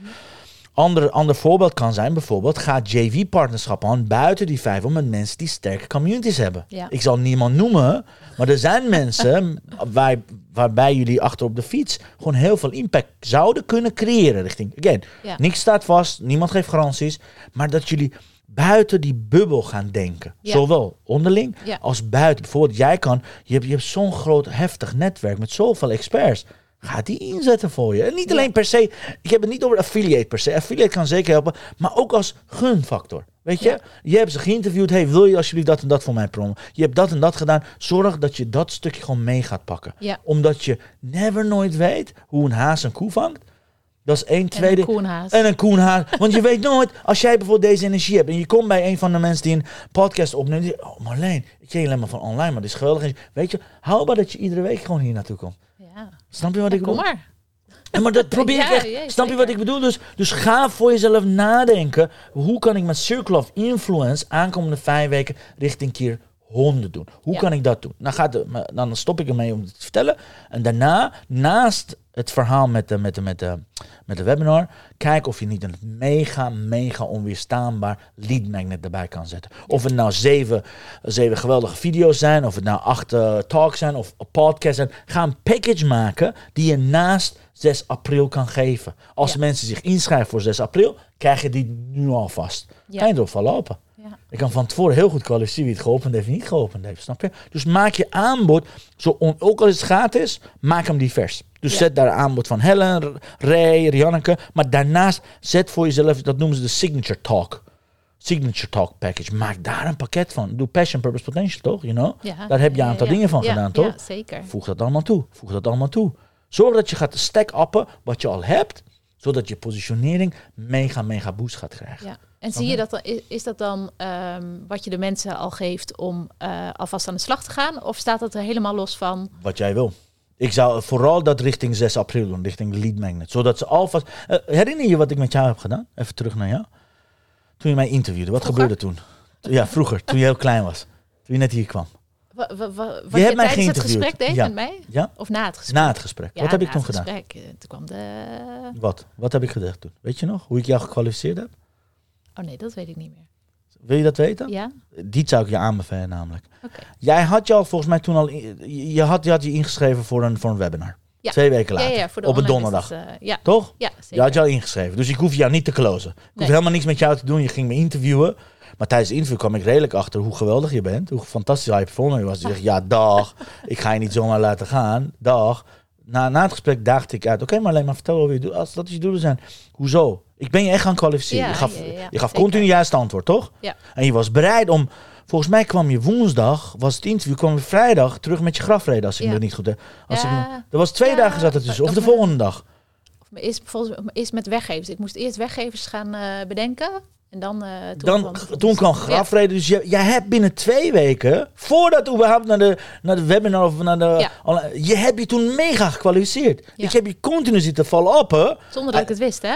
Ander, ander voorbeeld kan zijn bijvoorbeeld, ga JV-partnerschap aan buiten die vijf om met mensen die sterke communities hebben. Ja. Ik zal niemand noemen, maar er zijn mensen waar, waarbij jullie achter op de fiets gewoon heel veel impact zouden kunnen creëren richting. Again, Ja. niks staat vast, niemand geeft garanties, maar dat jullie buiten die bubbel gaan denken. Ja. Zowel onderling als buiten. Bijvoorbeeld, jij kan, je hebt, je hebt zo'n groot, heftig netwerk met zoveel experts. Ga die inzetten voor je. En niet alleen per se, ik heb het niet over affiliate per se. Affiliate kan zeker helpen, maar ook als gunfactor. Weet je, Ja. je hebt ze geïnterviewd. Hey, wil je alsjeblieft dat en dat voor mij promoten? Je hebt dat en dat gedaan. Zorg dat je dat stukje gewoon mee gaat pakken. Ja. Omdat je never nooit weet hoe een haas een koe vangt. Dat is één, En tweede. een koenhaas. En een koenhaas. Want je weet nooit, als jij bijvoorbeeld deze energie hebt en je komt bij een van de mensen die een podcast opneemt. Die, oh Marleen, ik ken je alleen maar van online, maar dit is geweldig. Weet je, haalbaar dat je iedere week gewoon hier naartoe komt. Snap je wat Ja, ik kom bedoel? maar. Ja, maar dat probeer ik echt. ja, Snap je wat ik bedoel? Dus, dus ga voor jezelf nadenken. Hoe kan ik met Circle of Influence aankomende vijf weken richting keer 100 doen? Hoe kan ik dat doen? Dan, gaat de, maar dan stop ik ermee om het te vertellen. En daarna, naast het verhaal met de, met de, met de, met de webinar, kijk of je niet een mega, mega onweerstaanbaar lead magnet erbij kan zetten. Of het nou zeven, zeven geweldige video's zijn, of het nou acht eh, talks zijn, of podcasts zijn. Ga een package maken die je naast 6 april kan geven. Als Ja. mensen zich inschrijven voor 6 april, krijg je die nu alvast. Ja. Eind of verlopen. Ja. Ik kan van tevoren heel goed kwalificeren wie het geopend heeft en niet geopend heeft, snap je? Dus maak je aanbod, zo on- ook als het gratis, maak hem divers. Dus Ja. zet daar aanbod van Helen, Ray, Rianneke, maar daarnaast zet voor jezelf, dat noemen ze de signature talk. Signature talk package. Maak daar een pakket van. Doe passion, purpose, potential, toch? You know? Ja. Daar heb je een aantal ja, dingen van ja, gedaan, toch? Ja, zeker. Voeg dat allemaal toe. Voeg dat allemaal toe. Zorg dat je gaat stack-uppen wat je al hebt, zodat je positionering mega, mega boost gaat krijgen. Ja. En zie je dat dan, is, dat dan ehm, wat je de mensen al geeft om eh, alvast aan de slag te gaan? Of staat dat er helemaal los van? Wat jij wil. Ik zou vooral dat richting 6 april doen, richting lead magnet. Zodat ze alvast... Eh, herinner je wat ik met jou heb gedaan? Even terug naar jou. Toen je mij interviewde, wat Vroeger? gebeurde toen? Ja, vroeger, toen je heel klein was. Toen je net hier kwam. Wa, wa, wa- wat Je je, hebt mij tijdens het gesprek deed Ja. met mij? Ja? Of na het gesprek? Na het gesprek. Ja, wat heb ik na toen het gedaan? Gesprek, eh, toen kwam de... Wat? Wat heb ik gezegd toen? Weet je nog? Hoe ik jou gekwalificeerd heb? Oh nee, dat weet ik niet meer. Wil je dat weten? Ja? Die zou ik je aanbevelen namelijk. Oké. Jij had je al volgens mij toen al... in- Je had je, had je ingeschreven voor een, voor een webinar. Ja. Twee weken later. ja, voor de op een donderdag. eh, ja, Toch? ja, Je zeker. had je al ingeschreven. Dus ik hoef jou niet te closen. Ik hoef helemaal niks met jou te doen. Je ging me interviewen. Maar tijdens het interview kwam ik redelijk achter hoe geweldig je bent. Hoe fantastisch high performer je was. Zegt, ja, dag. Ik ga je niet zomaar laten gaan. Dag. Na, na het gesprek daagde ik uit. Oké, maar alleen maar vertel wat je doet. Als dat je doelen zijn. Hoezo? Ik ben je echt gaan kwalificeren. Ja, je gaf, ja, ja, je gaf continu juist antwoord, toch? Ja. En je was bereid om... Volgens mij kwam je woensdag, was het interview, kwam je vrijdag terug met je grafreden, als ik me niet goed heb. Als ik er was twee dagen zat het tussen, of de volgende dag. Of me Eerst, volgens eerst met weggevers. Ik moest eerst weggevers gaan eh, bedenken. En dan, eh, toen Dan, kwam- toen kwam grafreden. Dus je, jij hebt binnen twee weken, voordat überhaupt naar de, naar de webinar of naar de... Ja. online- je hebt je toen mega gekwalificeerd. Ja. Ik heb je continu zitten vallen op, hè. Zonder dat ik het wist, hè?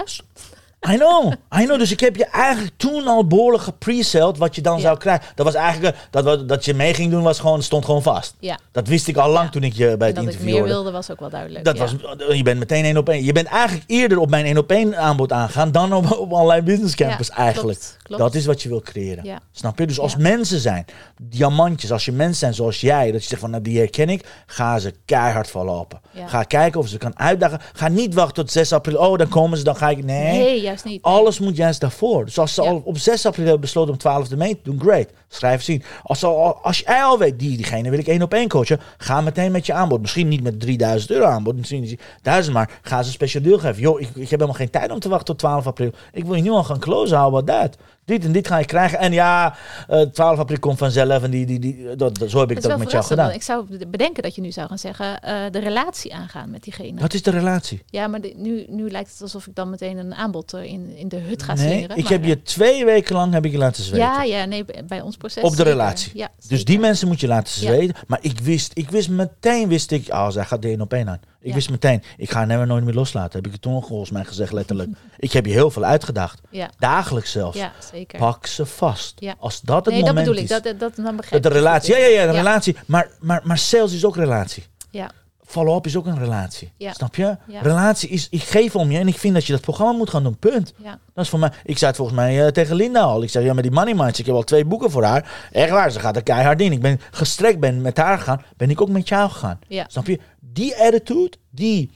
I know, I know. Dus ik heb je eigenlijk toen al behoorlijk gepre-seld wat je dan Ja. zou krijgen. Dat was eigenlijk, eh, dat, wat- dat je mee ging doen, was gewoon, stond gewoon vast. Ja. Dat wist ik al lang Ja. toen ik je bij En het dat ik interview meer hoorde. wilde was ook wel duidelijk. Dat ja. was, je bent meteen één op één. Je bent eigenlijk eerder op mijn één op één aanbod aangaan dan op, op online business campus eigenlijk. klopt, klopt. Dat is wat je wil creëren. Ja. Snap je? Dus als mensen zijn, diamantjes, als je mensen zijn zoals jij, dat je zegt van nou, die herken ik, ga ze keihard op. Ja. Ga kijken of ze kan uitdagen. Ga niet wachten tot 6 april. Oh, dan komen ze, dan ga ik. Nee. Nee, juist niet. Alles moet juist daarvoor. Dus als ze Ja. al op 6 april hebben besloten om 12 mee te doen, great. Schrijf zien. Als, ze al, als jij al weet, die, diegene wil ik één op één coachen, ga meteen met je aanbod. Misschien niet met 3000 euro aanbod, misschien niet 1000, maar ga ze een speciaal deel geven. Joh, ik, ik heb helemaal geen tijd om te wachten tot 12 april. Ik wil je nu al gaan closen, how about that? Dit en dit ga je krijgen. En ja, eh 12 april komt vanzelf en die, die, die, dat, dat- zo heb ik dat wel met jou gedaan. Ik zou bedenken dat je nu zou gaan zeggen, eh, de relatie aangaan met diegene. Wat is de relatie? Ja, maar de- nu, nu lijkt het alsof ik dan meteen een aanbod eh, in, in de hut ga Nee, slingeren. ik maar, heb je twee weken lang heb ik je laten eh, zweten. Ja, ja, nee, bij ons proces. Op de zeker. relatie. Ja, Dus die mensen moet je laten Ja. zweten. Maar ik wist, ik wist meteen, wist ik, oh, zij gaat de één op één aan. Ik wist meteen, ik ga never nooit meer loslaten. Heb ik het toen volgens mij gezegd, letterlijk. ik heb je heel veel uitgedacht. Dagelijks zelfs. ja zeker. Pak ze vast. Als dat het nee, dat moment ik. is. Dat, dat, dat, dan begrijp dat de ik relatie, ja, ja, ja, de relatie. Maar, maar, maar sales is ook relatie. Ja, Follow-up is ook een relatie. Ja. Snap je? Ja. Relatie is, ik geef om je en ik vind dat je dat programma moet gaan doen. Punt. ja, Dat is voor mij. Ik zei het volgens mij eh, tegen Linda al. Ik zei ja, met die money minds. Ik heb al twee boeken voor haar. Echt waar, ze gaat er keihard in. Ik ben gestrekt ben met haar gegaan. Ben ik ook met jou gegaan. Snap je? Die attitude, die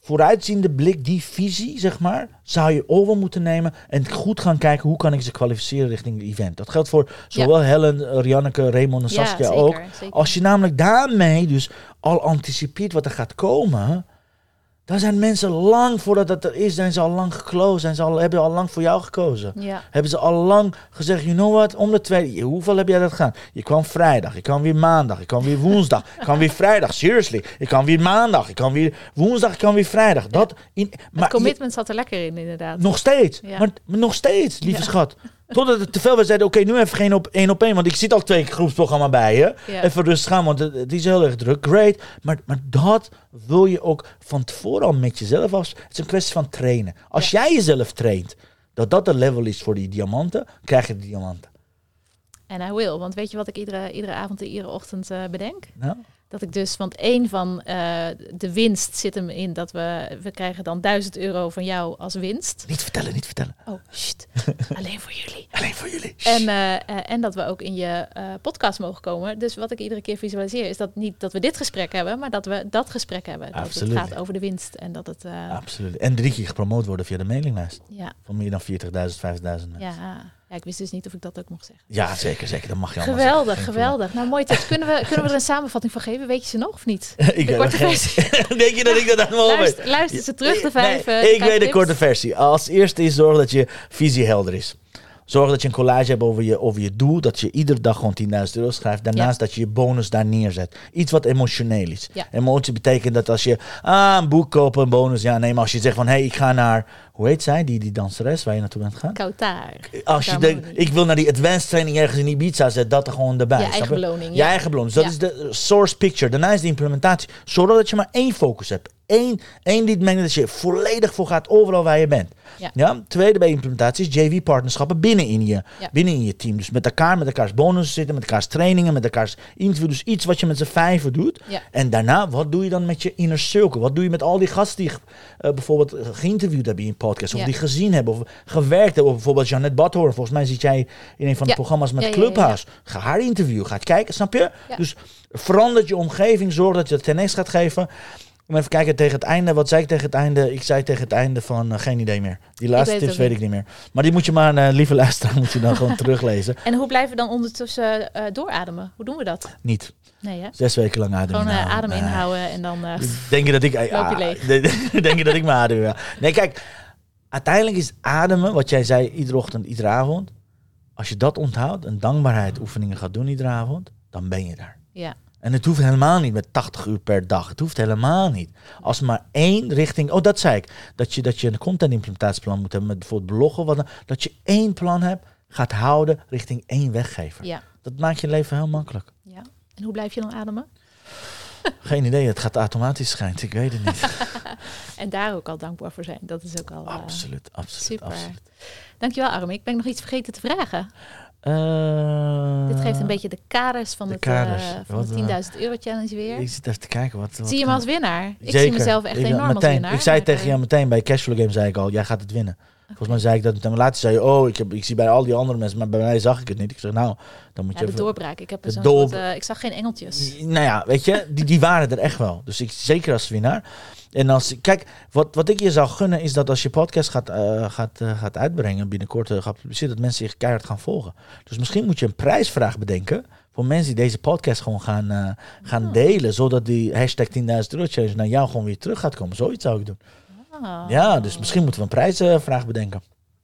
vooruitziende blik, die visie, zeg maar, zou je over moeten nemen en goed gaan kijken hoe kan ik ze kwalificeren richting het event. Dat geldt voor zowel Helen, eh, Rianneke, Raymond en Ja, Saskia zeker, ook. zeker. Als je namelijk daarmee dus al anticipeert wat er gaat komen, dan zijn mensen lang voordat dat er is, zijn ze al lang geclosed, zijn ze al, hebben al lang voor jou gekozen. Ja, Hebben ze al lang gezegd, you know what, om de twee, hoeveel heb jij dat gedaan? Je kwam vrijdag, ik kwam weer maandag, ik kwam weer woensdag, ik kwam weer vrijdag, seriously. Ik kwam weer maandag, ik kwam weer woensdag, ik kwam weer vrijdag. Dat in, maar het commitment zat er lekker in, inderdaad. nog steeds, Ja. maar, maar nog steeds, lieve Ja. schat. Totdat het te veel was, zeiden, oké, nu even geen op één op één, want ik zit al twee keer groepsprogramma bij je. Ja. Even rustig gaan, want het, het is heel erg druk. Great. Maar, maar dat wil je ook van tevoren al met jezelf af. Het is een kwestie van trainen. Als jij jezelf traint, dat dat de level is voor die diamanten, krijg je de diamanten. En hij wil, want weet je wat ik iedere, iedere avond en iedere ochtend eh, bedenk? Nou, Dat ik dus, want één van eh, de winst zit hem in dat we, we krijgen dan 1000 euro van jou als winst. niet vertellen, niet vertellen. Oh, shit. Alleen voor jullie. Alleen voor jullie. En, eh, eh, en dat we ook in je podcast mogen komen. Dus wat ik iedere keer visualiseer is dat niet dat we dit gesprek hebben, maar dat we dat gesprek hebben. Dat Absoluut. het gaat over de winst en dat het, Absoluut. En drie keer gepromoot worden via de mailinglijst. ja, Van meer dan 40.000, 50.000 mensen. ja, ja, ik wist dus niet of ik dat ook mocht zeggen. Ja, zeker, zeker. Dat mag je allemaal Geweldig, zeggen. Geweldig. Nou, mooi tips. Kunnen we, kunnen we er een samenvatting van geven? Weet je ze nog of niet? ik De weet korte versie. Denk je dat ik dat allemaal weet? Luister, luister ze terug, de vijf. Nee, eh, de ik weet de tips. korte versie. Als eerste is zorg dat je visie helder is. Zorg dat je een collage hebt over je, over je doel. Dat je iedere dag gewoon 10.000 euro schrijft. Daarnaast dat je je bonus daar neerzet. Iets wat emotioneel is. Ja. Emotie betekent dat als je ah, een boek kopen, een bonus. Ja, nee, maar als je zegt van hé, hey, ik ga naar, hoe heet zij, die, die danseres waar je naartoe bent gaan? Kautar. Als je denkt, ik wil naar die advanced training ergens in Ibiza, zet dat er gewoon erbij. Je eigen beloning, Je ja. eigen beloning. Dus dat Ja. is de source picture. Daarna is de implementatie. Zorg dat je maar één focus hebt. Eén, één die mengt dat je volledig voor gaat overal waar je bent. Ja. Tweede bij implementatie is JV-partnerschappen binnen in, je, Ja. binnen in je team. Dus met elkaar, met elkaars bonussen zitten, met elkaars trainingen, met elkaars interview. Dus iets wat je met z'n vijven doet. Ja. En daarna, wat doe je dan met je inner circle? Wat doe je met al die gasten die eh, bijvoorbeeld eh, geïnterviewd hebben in podcast, of Ja. die gezien hebben, of gewerkt hebben? Of bijvoorbeeld Janet Badhoorn. Volgens mij zit jij in een van de Ja. programma's met. Clubhouse. Ga haar interviewen, ga kijken, snap je? Dus verander je omgeving, zorg dat je het ten eerste gaat geven. Om even kijken tegen het einde. Wat zei ik tegen het einde? Ik zei tegen het einde van eh, geen idee meer. Die laatste weet tips weet ik niet meer. Maar die moet je maar, eh, lieve luisteraar, moet je dan gewoon teruglezen. En hoe blijven we dan ondertussen eh, doorademen? Hoe doen we dat? Niet. Nee, hè? Zes weken lang adem Gewoon inhouden. adem inhouden en dan... Denk je dat ik... ah, Denk je dat ik me adem? Ja. Nee, kijk. Uiteindelijk is ademen, wat jij zei, iedere ochtend, iedere avond. Als je dat onthoudt en dankbaarheid oefeningen gaat doen iedere avond, dan ben je daar. ja. En het hoeft helemaal niet met 80 uur per dag. Het hoeft helemaal niet. Als maar één richting. Oh, dat zei ik. Dat je, dat je een content implementatieplan moet hebben met bijvoorbeeld bloggen. Wat dan, dat je één plan hebt, gaat houden richting één weggever. ja, Dat maakt je leven heel makkelijk. ja. En hoe blijf je dan ademen? Geen idee, het gaat automatisch schijnt. Ik weet het niet. En daar ook al dankbaar voor zijn. Dat is ook al... eh, absoluut, absoluut, super. absoluut. Dankjewel, Armin. Ik ben nog iets vergeten te vragen. Eh, Dit geeft een beetje de kaders van, de het, kaders. eh, van Wat, de eh, 10.000 euro challenge weer. Ik zit even te kijken. Wat, wat zie je hem kan- als winnaar? Ik zie mezelf echt Ik- enorm als winnaar. Ik zei tegen jou meteen bij Cashflow Game zei ik al, jij gaat het winnen. Volgens mij zei ik dat. Maar later zei je, oh, ik, heb, ik zie bij al die andere mensen, maar bij mij zag ik het niet. Ik zeg, nou, dan moet Ja, je de even- doorbraak. Ik heb zo'n door- soort, eh, ik zag geen engeltjes. Nou ja, weet je, die, die waren er echt wel. Dus ik zeker als winnaar. En als, kijk, wat, wat ik je zou gunnen is dat als je podcast gaat, eh, gaat, eh, gaat uitbrengen, binnenkort gaat publiceren, dat mensen zich keihard gaan volgen. Dus misschien moet je een prijsvraag bedenken voor mensen die deze podcast gewoon gaan, gaan Oh. delen, zodat die hashtag 10.000 euro challenge naar jou gewoon weer terug gaat komen. Zoiets zou ik doen. Ah. Ja, dus misschien moeten we een prijsvraag bedenken.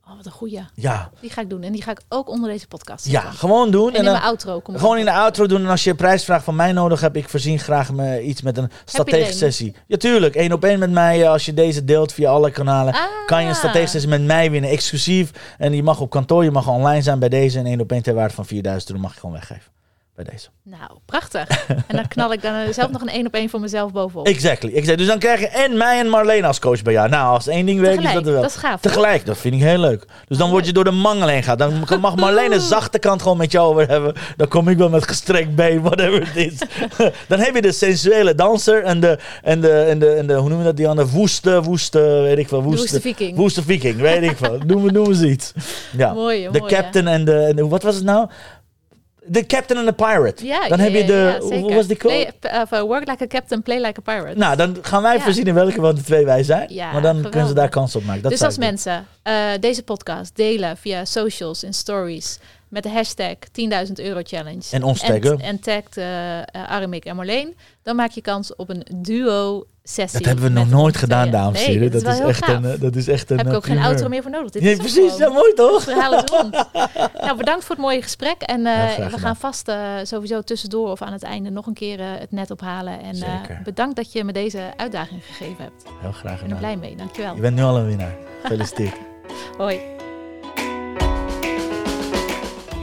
Oh, wat een goeie. Ja, Die ga ik doen. En die ga ik ook onder deze podcast ja gewoon doen. En En in mijn outro. Kom Gewoon in de outro doen. En als je een prijsvraag van mij nodig hebt, ik voorzien graag me iets met een strategische sessie. Ja, tuurlijk. Eén op één met mij. eh, Als je deze deelt via alle kanalen, Ah. kan je een strategische sessie met mij winnen. Exclusief. En je mag op kantoor, je mag online zijn bij deze. En één op één ter waarde van 4000 euro mag je gewoon weggeven. Bij deze. Nou, prachtig. en dan knal ik dan zelf nog een één op één voor mezelf bovenop. Exactly. exactly. Dus dan krijg je en mij en Marleen als coach bij jou. Nou, als één ding werkt, is dat er wel. Dat is gaaf. toch? Tegelijk, dat vind ik heel leuk. Dus dan word je door de mangel heen gaat. Dan mag Marleen de zachte kant gewoon met jou over hebben. Dan kom ik wel met gestrekt been, whatever het is. dan heb je de sensuele danser en de, en de, en de, en de hoe noemen we dat, die andere woeste, woeste, weet ik veel, woeste, woeste viking. woeste viking, weet ik veel. Noem, noem eens iets. Ja. Mooi, de mooi, ja. captain en de, en de, wat was het nou? De captain en de pirate. Ja, dan ja, heb je de, ja, hoe was die of, uh, work like a captain, play like a pirate. Nou, dan gaan wij voorzien in welke van de twee wij zijn. Maar dan kunnen ze daar kans op maken. Dat dus als mensen eh, deze podcast delen via socials en stories met de hashtag 10.000 euro challenge. En ons taggen. En, en tagt eh eh, Aramik en Marleen. Dan maak je kans op een duo sessie. Dat hebben we nog nooit gedaan, dames en Nee, heren. dat, Dat, is echt een, eh, dat is echt een. Heb ik eh, ook geen outro meer voor nodig. Dit Nee, is precies. gewoon- Ja, mooi toch? Het verhaal is rond. nou, bedankt voor het mooie gesprek. En eh, we gedaan. gaan vast eh, sowieso tussendoor of aan het einde nog een keer eh, het net ophalen. En eh, bedankt dat je me deze uitdaging gegeven hebt. Ik Heel graag ben er blij mee. Dankjewel. Je bent nu al een winnaar. Gefeliciteerd. Hoi.